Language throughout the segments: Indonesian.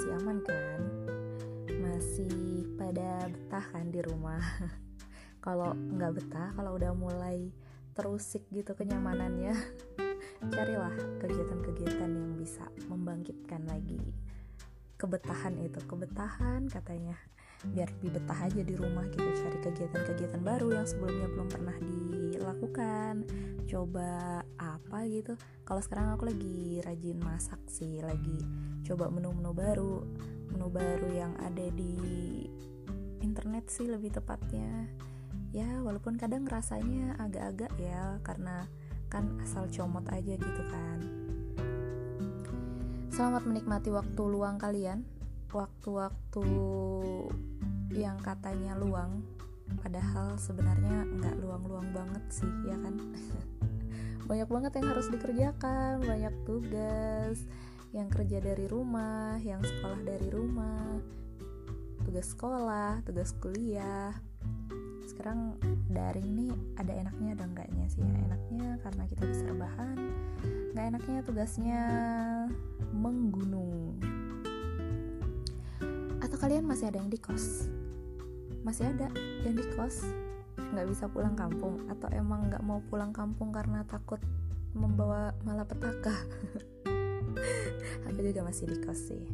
masih aman kan? Masih pada betah kan di rumah? Kalau nggak betah kalau udah mulai terusik gitu kenyamanannya carilah kegiatan-kegiatan yang bisa membangkitkan lagi kebetahan itu. Kebetahan katanya biar lebih betah aja di rumah gitu cari kegiatan-kegiatan baru yang sebelumnya belum pernah dilakukan. Coba apa gitu. Kalau sekarang aku lagi rajin masak sih lagi coba menu-menu baru. Menu baru yang ada di internet sih lebih tepatnya. Ya walaupun kadang rasanya agak-agak ya karena kan asal comot aja gitu kan. Selamat menikmati waktu luang kalian. Waktu-waktu yang katanya luang padahal sebenarnya nggak luang-luang banget sih ya kan? Banyak banget yang harus dikerjakan banyak tugas yang kerja dari rumah yang sekolah dari rumah tugas sekolah tugas kuliah. Sekarang daring nih ada enaknya ada enggaknya sih. Ya enaknya karena kita bisa rebahan nggak enaknya tugasnya menggunung. Atau kalian masih ada yang di kos masih ada. Yang di kos nggak bisa pulang kampung. Atau emang nggak mau pulang kampung karena takut membawa malapetaka? Aku juga masih di kos sih.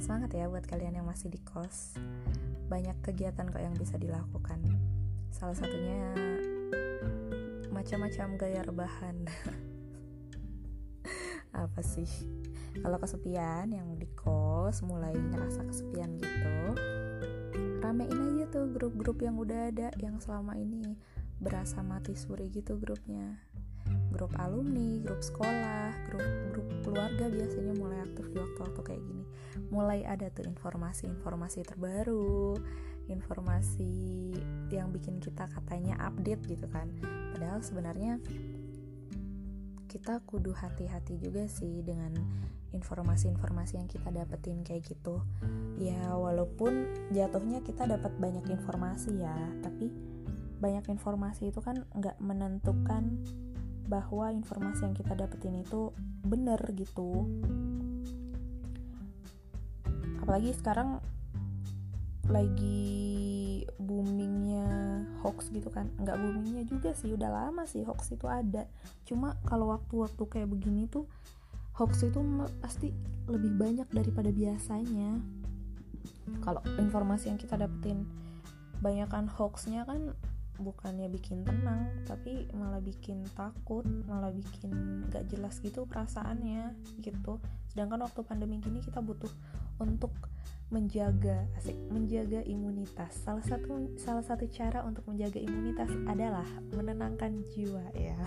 Semangat ya buat kalian yang masih di kos. Banyak kegiatan kok yang bisa dilakukan. Salah satunya macam-macam gaya rebahan. Apa sih? Kalau kesepian yang di kos mulai ngerasa kesepian gitu ramein aja tuh grup-grup yang udah ada yang selama ini berasa mati suri gitu grupnya grup alumni, grup sekolah, grup grup keluarga biasanya mulai aktif di waktu-waktu kayak gini. Mulai ada tuh informasi-informasi terbaru, informasi yang bikin kita katanya update gitu kan padahal sebenarnya kita kudu hati-hati juga sih dengan informasi-informasi yang kita dapetin kayak gitu. Ya walaupun jatuhnya kita dapat banyak informasi ya tapi banyak informasi itu kan nggak menentukan bahwa informasi yang kita dapetin itu bener gitu. Apalagi sekarang lagi boomingnya hoax gitu kan. Nggak boomingnya juga sih udah lama sih hoax itu ada. Cuma kalau waktu-waktu kayak begini tuh hoax itu pasti lebih banyak daripada biasanya. Kalau informasi yang kita dapetin banyakkan hoaxnya kan bukannya bikin tenang tapi malah bikin takut malah bikin gak jelas gitu perasaannya gitu. Sedangkan waktu pandemi gini kita butuh untuk menjaga asik menjaga imunitas. Salah satu salah satu cara untuk menjaga imunitas adalah menenangkan jiwa ya.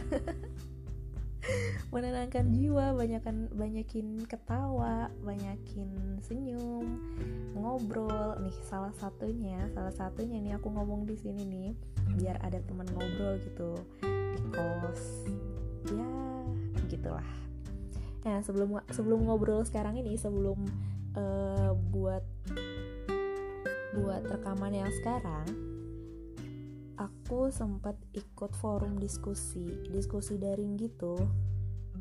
Menenangkan jiwa banyakin banyakin ketawa banyakin senyum ngobrol. Nih salah satunya salah satunya nih aku ngomong di sini nih biar ada teman ngobrol gitu di kos. Ya gitulah. Nah sebelum sebelum ngobrol sekarang ini sebelum uh, buat buat rekaman yang sekarang aku sempat ikut forum diskusi diskusi daring gitu.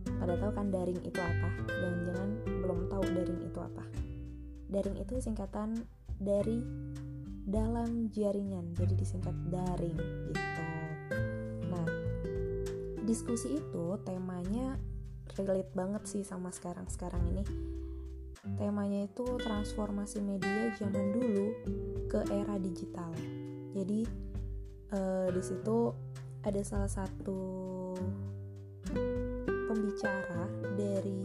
Pada tahu kan daring itu apa? Jangan-jangan belum tahu daring itu apa. Daring itu singkatan dari dalam jaringan jadi disingkat daring gitu. Nah diskusi itu temanya relate banget sih sama sekarang sekarang ini temanya itu transformasi media zaman dulu ke era digital. Jadi uh, di situ ada salah satu pembicara dari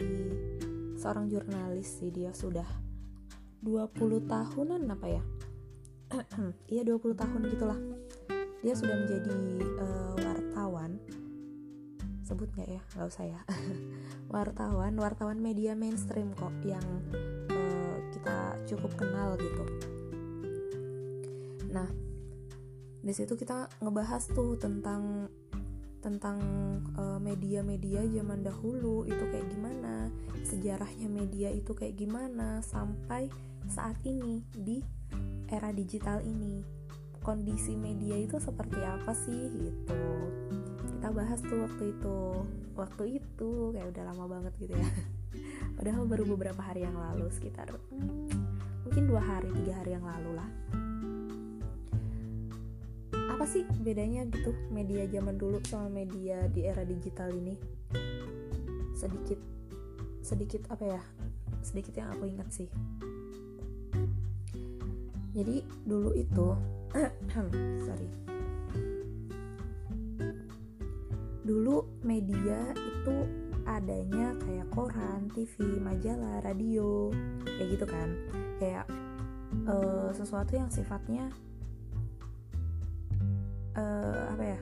seorang jurnalis sih dia sudah 20 tahunan apa ya? Iya 20 tahun gitulah. Dia sudah menjadi uh, wartawan sebut nggak ya? Nggak usah ya. Wartawan wartawan media mainstream kok yang uh, kita cukup kenal gitu. Nah di situ kita ngebahas tuh tentang tentang media-media uh, zaman dahulu itu kayak gimana sejarahnya media itu kayak gimana sampai saat ini di era digital ini. Kondisi media itu seperti apa sih gitu kita bahas tuh waktu itu. Waktu itu kayak udah lama banget gitu ya. Padahal baru beberapa hari yang lalu sekitar mungkin dua hari tiga hari yang lalu lah. Apa sih bedanya gitu media zaman dulu sama media di era digital ini? Sedikit sedikit apa ya? Sedikit yang aku ingat sih. Jadi dulu itu sorry dulu media itu adanya kayak koran, TV, majalah, radio, kayak gitu kan. Kayak uh, sesuatu yang sifatnya uh, apa ya?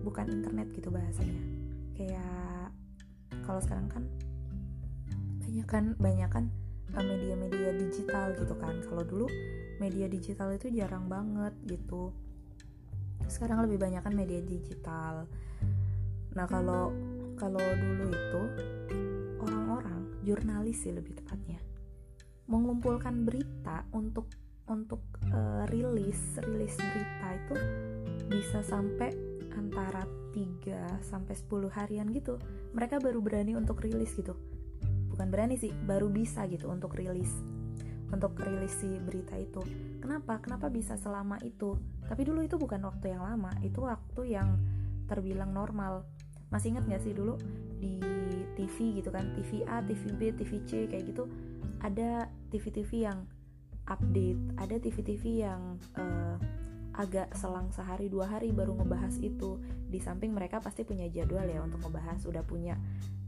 Bukan internet gitu bahasanya. Kayak kalau sekarang kan banyak kan banyak kan eh, media-media digital gitu kan. Kalau dulu media digital itu jarang banget gitu. Sekarang lebih banyak kan media digital Nah kalau kalau dulu itu orang-orang jurnalis sih lebih tepatnya mengumpulkan berita untuk untuk uh, rilis rilis berita itu bisa sampai antara 3 sampai 10 harian gitu. Mereka baru berani untuk rilis gitu. Bukan berani sih, baru bisa gitu untuk rilis. Untuk rilis si berita itu. Kenapa? Kenapa bisa selama itu? Tapi dulu itu bukan waktu yang lama, itu waktu yang terbilang normal. Masih ingat gak sih dulu di TV gitu kan? TV A, TV B, TV C kayak gitu. Ada TV-TV yang update ada TV-TV yang uh, agak selang sehari dua hari baru ngebahas itu. Di samping mereka pasti punya jadwal ya untuk ngebahas udah punya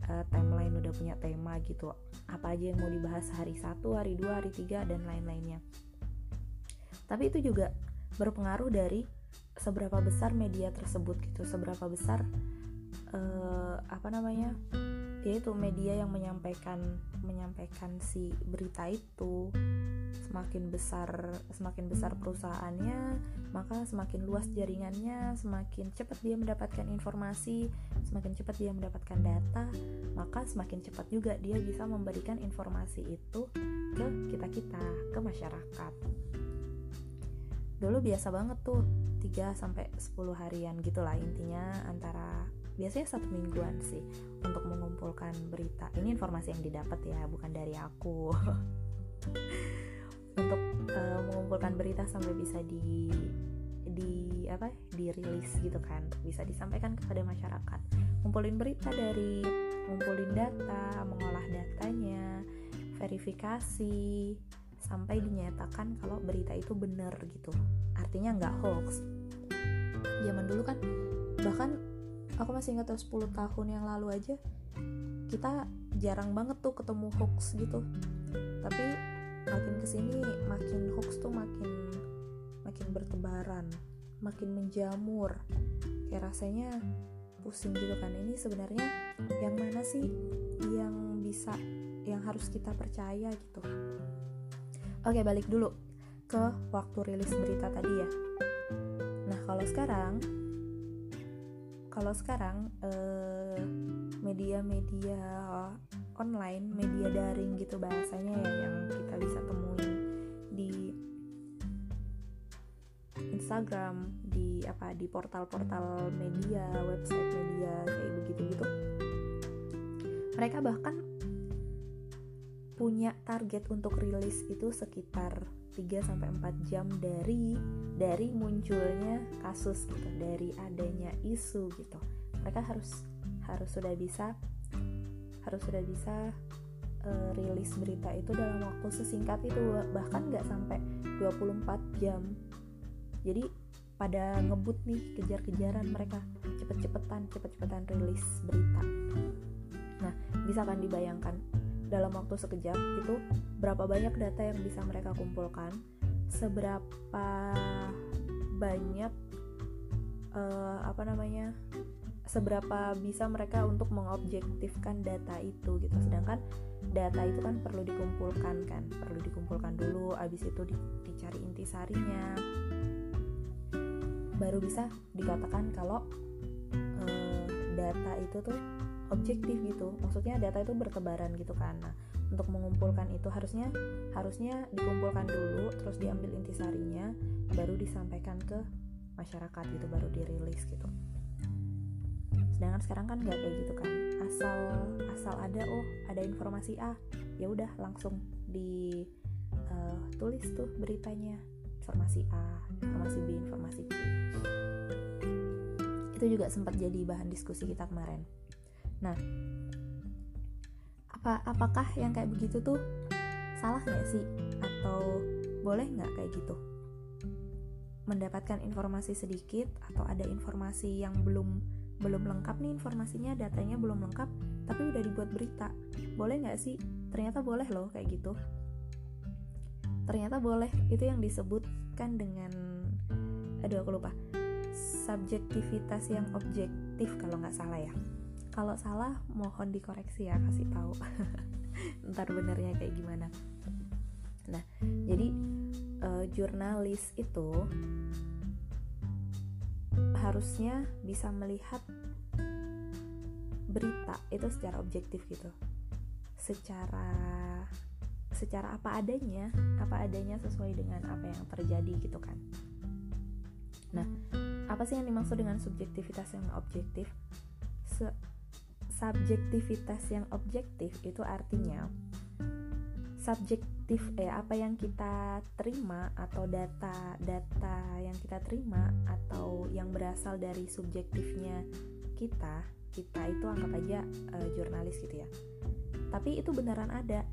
uh, timeline udah punya tema gitu. Apa aja yang mau dibahas hari satu hari dua hari tiga dan lain-lainnya. Tapi itu juga berpengaruh dari seberapa besar media tersebut gitu seberapa besar uh, apa namanya yaitu media yang menyampaikan menyampaikan si berita itu. Semakin besar semakin besar perusahaannya maka semakin luas jaringannya semakin cepat dia mendapatkan informasi semakin cepat dia mendapatkan data maka semakin cepat juga dia bisa memberikan informasi itu ke kita kita ke masyarakat dulu biasa banget tuh 3 sampai 10 harian gitulah intinya antara biasanya satu mingguan sih untuk mengumpulkan berita. Ini informasi yang didapat ya bukan dari aku. Untuk uh, mengumpulkan berita sampai bisa di di apa dirilis gitu kan. Bisa disampaikan kepada masyarakat. Ngumpulin berita dari ngumpulin data mengolah datanya verifikasi sampai dinyatakan kalau berita itu benar gitu. Artinya nggak hoax. Zaman dulu kan bahkan aku masih ingat 10 tahun yang lalu aja kita jarang banget tuh ketemu hoax gitu. Tapi makin ke sini makin hoax tuh makin makin bertebaran makin menjamur. Kayak rasanya pusing gitu kan. Ini sebenarnya yang mana sih yang bisa yang harus kita percaya gitu oke balik dulu ke waktu rilis berita tadi ya nah kalau sekarang kalau sekarang eh, media-media online, media daring gitu bahasanya ya yang kita bisa temui di Instagram, di apa di portal-portal media, website media kayak begitu gitu. Mereka bahkan punya target untuk rilis itu sekitar 3 sampai 4 jam dari dari munculnya kasus gitu, dari adanya isu gitu. Mereka harus harus sudah bisa harus sudah bisa uh, rilis berita itu dalam waktu sesingkat itu bahkan nggak sampai 24 jam. Jadi pada ngebut nih kejar-kejaran mereka cepet-cepetan cepet-cepetan rilis berita. Nah, bisa kan dibayangkan dalam waktu sekejap itu berapa banyak data yang bisa mereka kumpulkan seberapa banyak uh, apa namanya seberapa bisa mereka untuk mengobjektifkan data itu gitu. Sedangkan data itu kan perlu dikumpulkan kan perlu dikumpulkan dulu abis itu di, dicari intisarinya. Baru bisa dikatakan kalau uh, data itu tuh objektif gitu. Maksudnya data itu bertebaran gitu kan. Nah untuk mengumpulkan itu harusnya harusnya dikumpulkan dulu terus diambil intisarinya baru disampaikan ke masyarakat gitu baru dirilis gitu. Sedangkan sekarang kan nggak kayak gitu kan. Asal asal ada oh ada informasi A ya udah langsung di uh, tulis tuh beritanya. Informasi A informasi B informasi C. Itu juga sempat jadi bahan diskusi kita kemarin nah apa apakah yang kayak begitu tuh salah nggak sih? Atau boleh nggak kayak gitu? Mendapatkan informasi sedikit atau ada informasi yang belum belum lengkap nih informasinya datanya belum lengkap tapi udah dibuat berita. Boleh nggak sih? Ternyata boleh loh kayak gitu. Ternyata boleh. Itu yang disebutkan dengan aduh aku lupa. Subjektivitas yang objektif kalau nggak salah ya kalau salah mohon dikoreksi ya kasih tahu. Ntar benernya kayak gimana. Nah jadi uh, jurnalis itu harusnya bisa melihat berita itu secara objektif gitu. Secara secara apa adanya apa adanya sesuai dengan apa yang terjadi gitu kan. Nah apa sih yang dimaksud dengan subjektivitas yang objektif? Se subjektivitas yang objektif itu artinya subjektif eh apa yang kita terima atau data data yang kita terima atau yang berasal dari subjektifnya kita kita itu anggap aja uh, jurnalis gitu ya. Tapi itu beneran ada.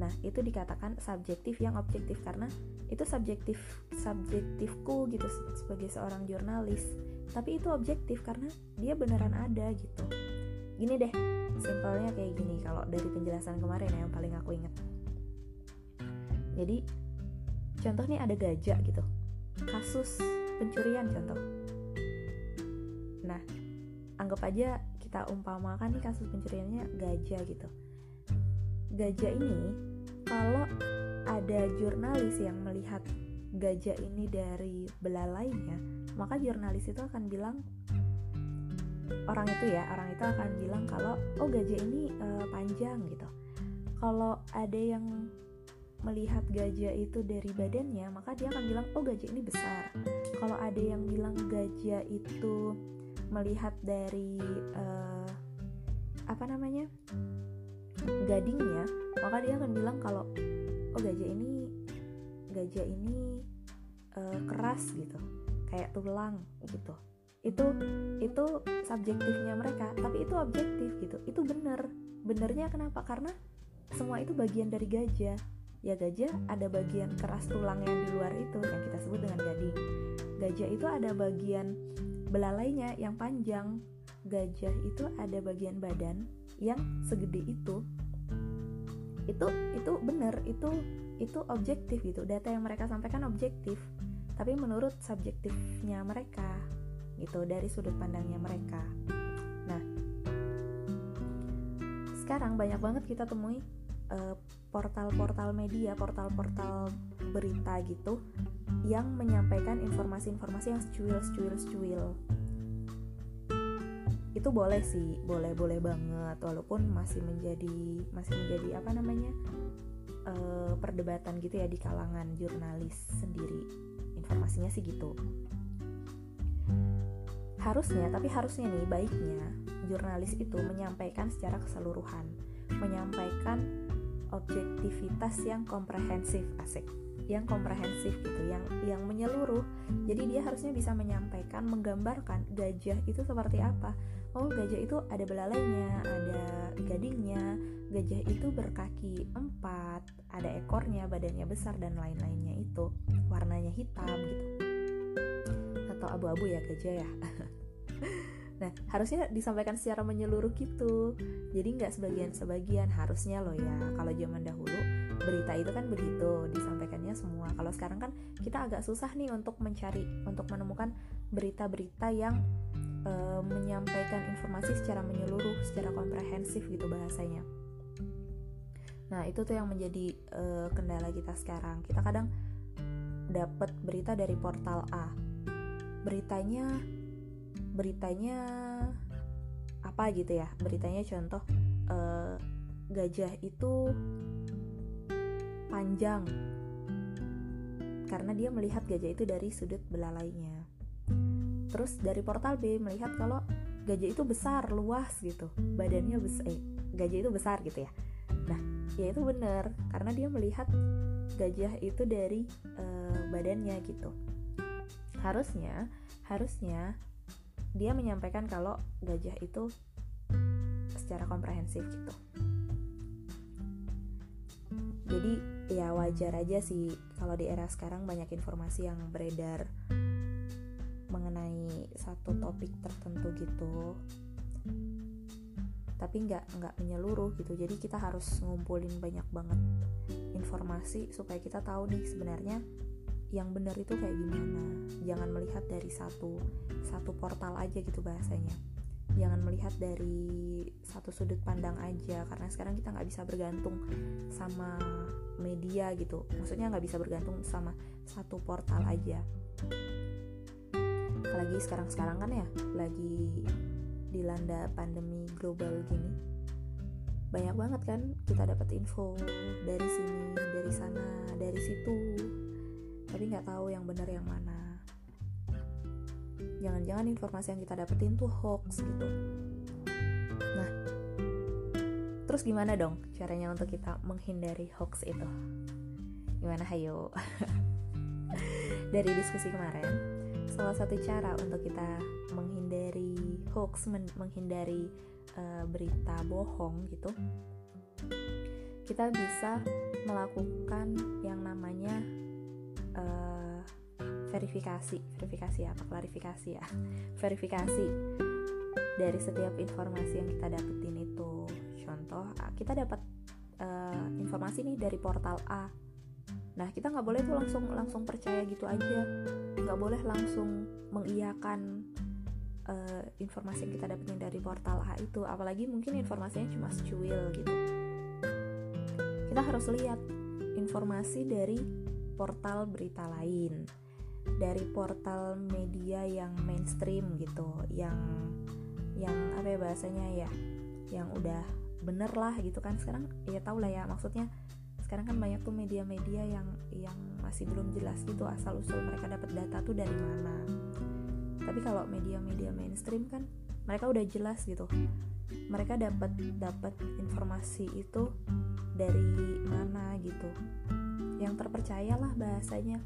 Nah itu dikatakan subjektif yang objektif karena itu subjektif subjektifku gitu sebagai seorang jurnalis tapi itu objektif karena dia beneran ada gitu. Gini deh simpelnya kayak gini kalau dari penjelasan kemarin ya, yang paling aku inget jadi contoh nih ada gajah gitu. Kasus pencurian contoh. Nah anggap aja kita umpamakan nih kasus pencuriannya gajah gitu. Gajah ini kalau ada jurnalis yang melihat gajah ini dari belalainya maka jurnalis itu akan bilang orang itu ya orang itu akan bilang kalau oh gajah ini uh, panjang gitu. Kalau ada yang melihat gajah itu dari badannya maka dia akan bilang oh gajah ini besar. Kalau ada yang bilang gajah itu melihat dari uh, apa namanya gadingnya maka dia akan bilang kalau oh gajah ini gajah ini uh, keras gitu. Kayak tulang gitu. Itu itu subjektifnya mereka tapi itu objektif gitu. Itu benar. Benernya kenapa? Karena semua itu bagian dari gajah. Ya gajah ada bagian keras tulang yang di luar itu yang kita sebut dengan gading. Gajah itu ada bagian belalainya yang panjang. Gajah itu ada bagian badan yang segede itu. Itu itu benar. Itu itu objektif gitu. Data yang mereka sampaikan objektif tapi menurut subjektifnya mereka gitu dari sudut pandangnya mereka. Nah, sekarang banyak banget kita temui eh, portal-portal media, portal-portal berita gitu yang menyampaikan informasi-informasi yang secuil, secuil, secuil. Itu boleh sih, boleh, boleh banget, walaupun masih menjadi, masih menjadi apa namanya uh, perdebatan gitu ya di kalangan jurnalis sendiri. Informasinya sih gitu. Harusnya tapi harusnya nih baiknya jurnalis itu menyampaikan secara keseluruhan menyampaikan objektivitas yang komprehensif asik yang komprehensif gitu yang yang menyeluruh. Jadi dia harusnya bisa menyampaikan menggambarkan gajah itu seperti apa. Oh gajah itu ada belalainya ada gadingnya gajah itu berkaki empat ada ekornya badannya besar dan lain-lainnya itu. Warnanya hitam gitu. Atau abu-abu ya gajah ya. Nah harusnya disampaikan secara menyeluruh gitu. Jadi nggak sebagian-sebagian harusnya loh ya. Kalau zaman dahulu berita itu kan begitu disampaikannya semua. Kalau sekarang kan kita agak susah nih untuk mencari untuk menemukan berita-berita yang e, menyampaikan informasi secara menyeluruh secara komprehensif gitu bahasanya. Nah itu tuh yang menjadi e, kendala kita sekarang. Kita kadang dapat berita dari portal A. Beritanya beritanya apa gitu ya? Beritanya contoh uh, gajah itu panjang. Karena dia melihat gajah itu dari sudut belalainya. Terus dari portal B melihat kalau gajah itu besar luas gitu. Badannya besar eh, gajah itu besar gitu ya. Nah ya itu benar karena dia melihat gajah itu dari uh, badannya gitu. Harusnya harusnya dia menyampaikan kalau gajah itu secara komprehensif gitu jadi ya wajar aja sih kalau di era sekarang banyak informasi yang beredar mengenai satu topik tertentu gitu. Tapi nggak nggak menyeluruh gitu. Jadi kita harus ngumpulin banyak banget informasi supaya kita tahu nih sebenarnya yang benar itu kayak gimana. Jangan melihat dari satu satu portal aja gitu bahasanya jangan melihat dari satu sudut pandang aja karena sekarang kita nggak bisa bergantung sama media gitu. Maksudnya nggak bisa bergantung sama satu portal aja. Apalagi sekarang-sekarang kan ya lagi dilanda pandemi global gini. Banyak banget kan kita dapat info dari sini dari sana dari situ. Tapi nggak tahu yang benar yang mana jangan-jangan informasi yang kita dapetin tuh hoax gitu. Nah terus gimana dong caranya untuk kita menghindari hoax itu? Gimana hayo? Dari diskusi kemarin salah satu cara untuk kita menghindari hoax menghindari uh, berita bohong gitu kita bisa melakukan yang namanya uh, verifikasi. Verifikasi apa? Klarifikasi ya. Verifikasi dari setiap informasi yang kita dapetin itu. Contoh kita dapat uh, informasi nih dari portal A. Nah kita nggak boleh tuh langsung langsung percaya gitu aja. Nggak boleh langsung mengiyakan uh, informasi yang kita dapetin dari portal A itu. Apalagi mungkin informasinya cuma secuil gitu. Kita harus lihat informasi dari portal berita lain dari portal media yang mainstream gitu yang yang apa ya bahasanya ya yang udah bener lah gitu kan. Sekarang ya tau lah ya maksudnya sekarang kan banyak tuh media-media yang yang masih belum jelas gitu asal usul mereka dapat data tuh dari mana. Tapi kalau media-media mainstream kan mereka udah jelas gitu. Mereka dapat dapat informasi itu dari mana gitu. Yang terpercaya lah bahasanya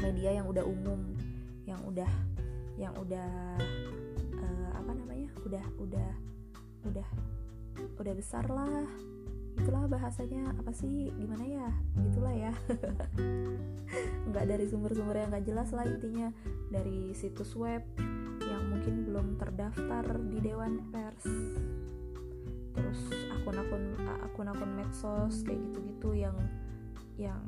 media yang udah umum yang udah yang udah uh, apa namanya udah udah udah udah besar lah. Itulah bahasanya apa sih gimana ya? Gitulah ya. Nggak dari sumber-sumber yang nggak jelas lah intinya. Dari situs web yang mungkin belum terdaftar di dewan pers. Terus akun-akun akun-akun medsos kayak gitu-gitu yang yang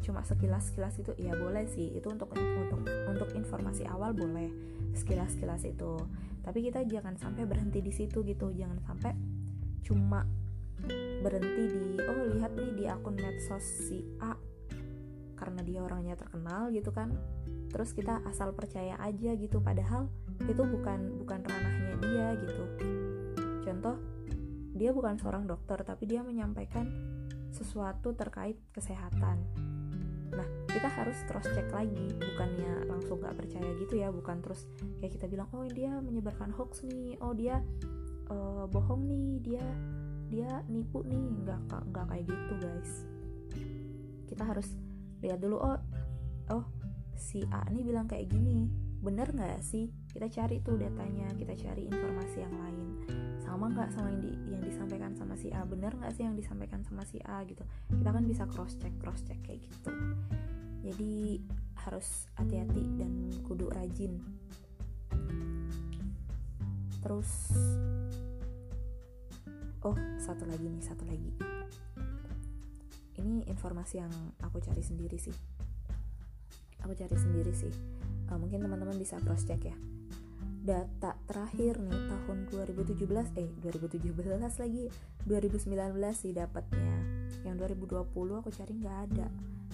cuma sekilas-sekilas itu ya boleh sih. Itu untuk untuk untuk informasi awal boleh sekilas-sekilas itu. Tapi kita jangan sampai berhenti di situ gitu. Jangan sampai cuma berhenti di oh lihat nih di akun medsos si A karena dia orangnya terkenal gitu kan. Terus kita asal percaya aja gitu. Padahal itu bukan bukan ranahnya dia gitu. Contoh dia bukan seorang dokter tapi dia menyampaikan sesuatu terkait kesehatan nah kita harus cross check lagi bukannya langsung nggak percaya gitu ya bukan terus kayak kita bilang oh dia menyebarkan hoax nih oh dia uh, bohong nih dia dia nipu nih. Nggak nggak kayak gitu guys. Kita harus lihat dulu oh oh si A nih bilang kayak gini. Bener nggak sih? Kita cari tuh datanya kita cari informasi yang lain sama nggak sama yang, di, yang disampaikan sama si A? Bener nggak sih yang disampaikan sama si A gitu? Kita kan bisa cross check cross check kayak gitu. Jadi harus hati-hati dan kudu rajin. Terus oh satu lagi nih satu lagi. Ini informasi yang aku cari sendiri sih. Aku cari sendiri sih. Uh, mungkin teman-teman bisa cross check ya data terakhir nih tahun 2017 eh 2017 lagi 2019 sih dapatnya. Yang 2020 aku cari nggak ada.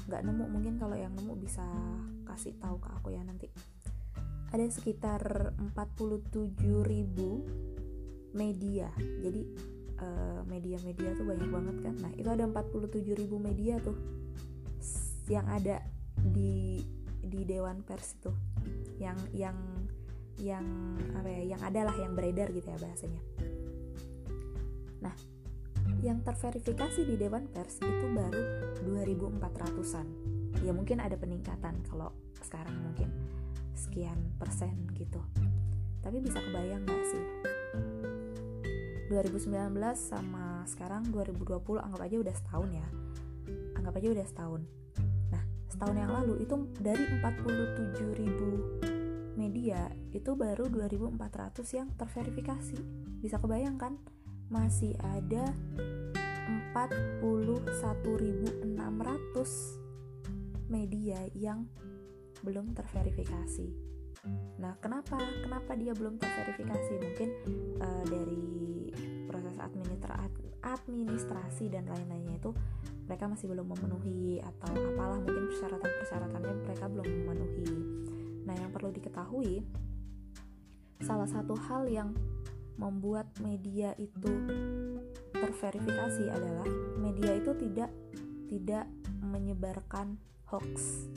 Nggak nemu mungkin kalau yang nemu bisa kasih tahu ke aku ya nanti. Ada sekitar 47 ribu media. Jadi Eh, media-media uh, tuh banyak banget kan. Nah itu ada 47 ribu media tuh yang ada di di dewan pers itu. Yang yang yang apa ya yang adalah yang beredar gitu ya bahasanya. Nah yang terverifikasi di Dewan Pers itu baru 2400-an ya mungkin ada peningkatan kalau sekarang mungkin sekian persen gitu. Tapi bisa kebayang gak sih? 2019 sama sekarang 2020 anggap aja udah setahun ya. Anggap aja udah setahun. Nah setahun yang lalu itu dari 47 ribu media itu baru 2400 yang terverifikasi bisa kebayangkan masih ada 41.600 media yang belum terverifikasi. Nah, kenapa? Kenapa dia belum terverifikasi? Mungkin uh, dari proses administra administrasi dan lain-lainnya itu mereka masih belum memenuhi atau apalah mungkin persyaratan-persyaratannya mereka belum memenuhi. Nah, yang perlu diketahui salah satu hal yang membuat media itu terverifikasi adalah media itu tidak tidak menyebarkan hoax.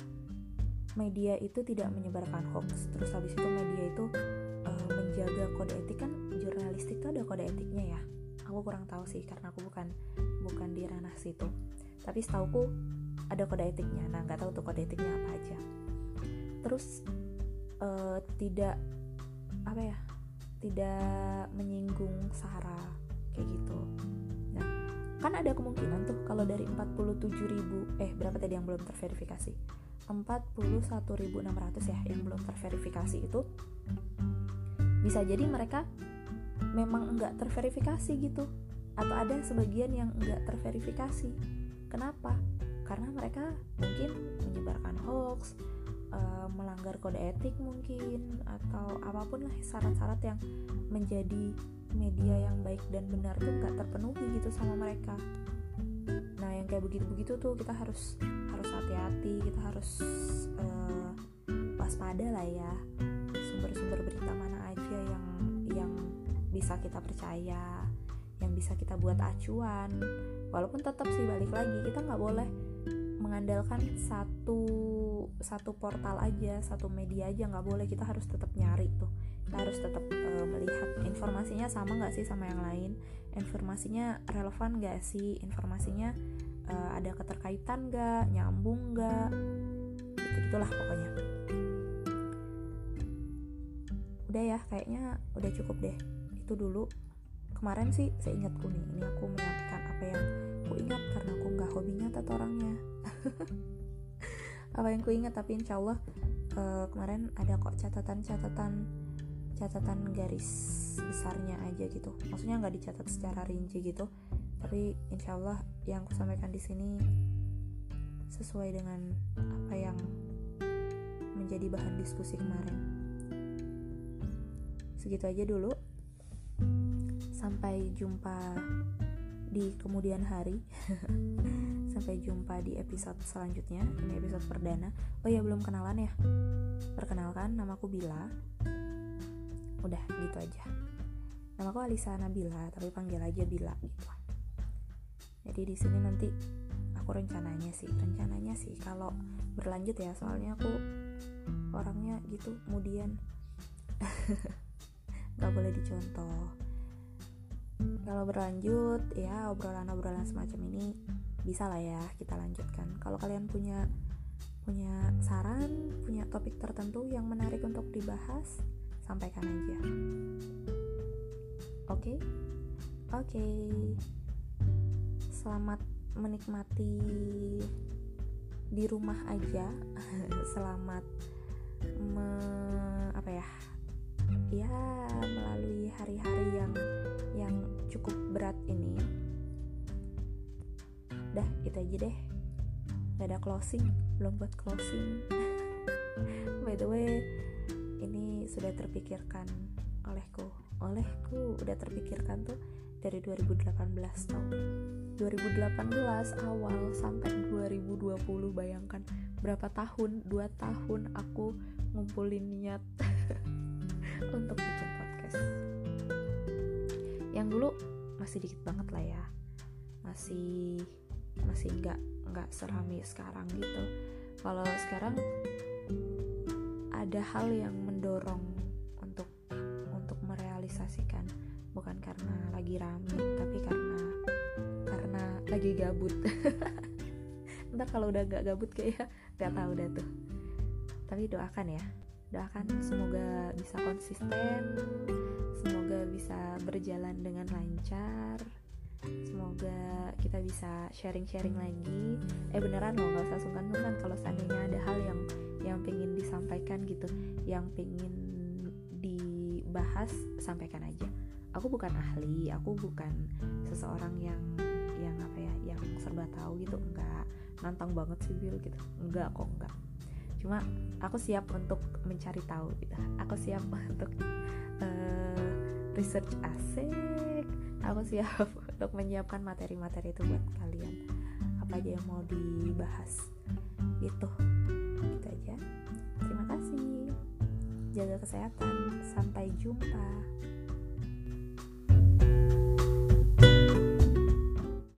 Media itu tidak menyebarkan hoax. Terus habis itu media itu uh, menjaga kode etik kan jurnalistik itu ada kode etiknya ya. Aku kurang tahu sih karena aku bukan bukan di ranah situ. Tapi setauku ada kode etiknya. Nah nggak tahu tuh kode etiknya apa aja. Terus uh, tidak apa ya tidak menyinggung sara kayak gitu. Nah kan ada kemungkinan tuh kalau dari 47 ribu eh berapa tadi yang belum terverifikasi? 41.600 ya yang belum terverifikasi itu. Bisa jadi mereka memang enggak terverifikasi gitu atau ada sebagian yang enggak terverifikasi. Kenapa? Karena mereka mungkin menyebarkan hoax uh, melanggar kode etik mungkin atau apa pun lah syarat-syarat yang menjadi media yang baik dan benar tuh gak terpenuhi gitu sama mereka. Nah yang kayak begitu-begitu tuh kita harus harus hati-hati kita harus uh, waspada lah ya. Sumber-sumber berita mana aja yang yang bisa kita percaya yang bisa kita buat acuan. Walaupun tetap sih balik lagi kita nggak boleh mengandalkan satu satu portal aja satu media aja nggak boleh. Kita harus tetap nyari tuh. Kita harus tetap uh, melihat. Informasinya sama nggak sih sama yang lain? Informasinya relevan nggak sih? Informasinya uh, ada keterkaitan nggak? Nyambung nggak? Gitu gitulah pokoknya. Udah ya kayaknya udah cukup deh. Itu dulu. Kemarin sih saya ingatku nih ini aku menyampaikan apa yang aku ingat karena aku nggak hobi nyatet orangnya apa yang ku ingat tapi insya Allah uh, kemarin ada kok catatan-catatan catatan garis besarnya aja gitu. Maksudnya nggak dicatat secara rinci gitu. Tapi insya Allah yang aku sampaikan di sini sesuai dengan apa yang menjadi bahan diskusi kemarin. Segitu aja dulu. Sampai jumpa di kemudian hari. Sampai jumpa di episode selanjutnya. Ini episode perdana. Oh ya belum kenalan ya? Perkenalkan namaku Bila. Udah gitu aja. Namaku Alisa Nabila tapi panggil aja Bila gitu. Jadi di sini nanti aku rencananya sih rencananya sih kalau berlanjut ya soalnya aku orangnya gitu kemudian nggak boleh dicontoh kalau berlanjut ya obrolan-obrolan semacam ini bisa lah ya kita lanjutkan kalau kalian punya punya saran punya topik tertentu yang menarik untuk dibahas sampaikan aja oke okay? oke okay. selamat menikmati di rumah aja selamat me, apa ya ya melalui hari-hari yang yang cukup berat ini. Dah itu aja deh. Gak ada closing belum buat closing. By the way ini sudah terpikirkan olehku. Olehku udah terpikirkan tuh dari 2018 tau. 2018 awal sampai 2020 bayangkan. Berapa tahun? 2 tahun aku ngumpulin niat untuk bikin podcast. Yang dulu masih dikit banget lah ya. Masih masih nggak nggak serami sekarang gitu. Kalau sekarang ada hal yang mendorong untuk untuk merealisasikan. Bukan karena lagi rame tapi karena lagi gabut. Ntar kalau udah gak gabut kayak gak tahu dah tuh. Tapi doakan ya doakan semoga bisa konsisten semoga bisa berjalan dengan lancar semoga kita bisa sharing-sharing lagi. Eh beneran loh nggak usah sungkan-sungkan kalau seandainya ada hal yang yang pengen disampaikan gitu yang pengen dibahas sampaikan aja. Aku bukan ahli aku bukan seseorang yang yang apa ya yang serba tahu gitu enggak nantang banget sih Bill gitu. Enggak kok enggak cuma aku siap untuk mencari tahu gitu. Aku siap untuk uh, research asik. Aku siap untuk menyiapkan materi-materi itu buat kalian. Apa aja yang mau dibahas. Gitu. Gitu aja. Terima kasih. Jaga kesehatan. Sampai jumpa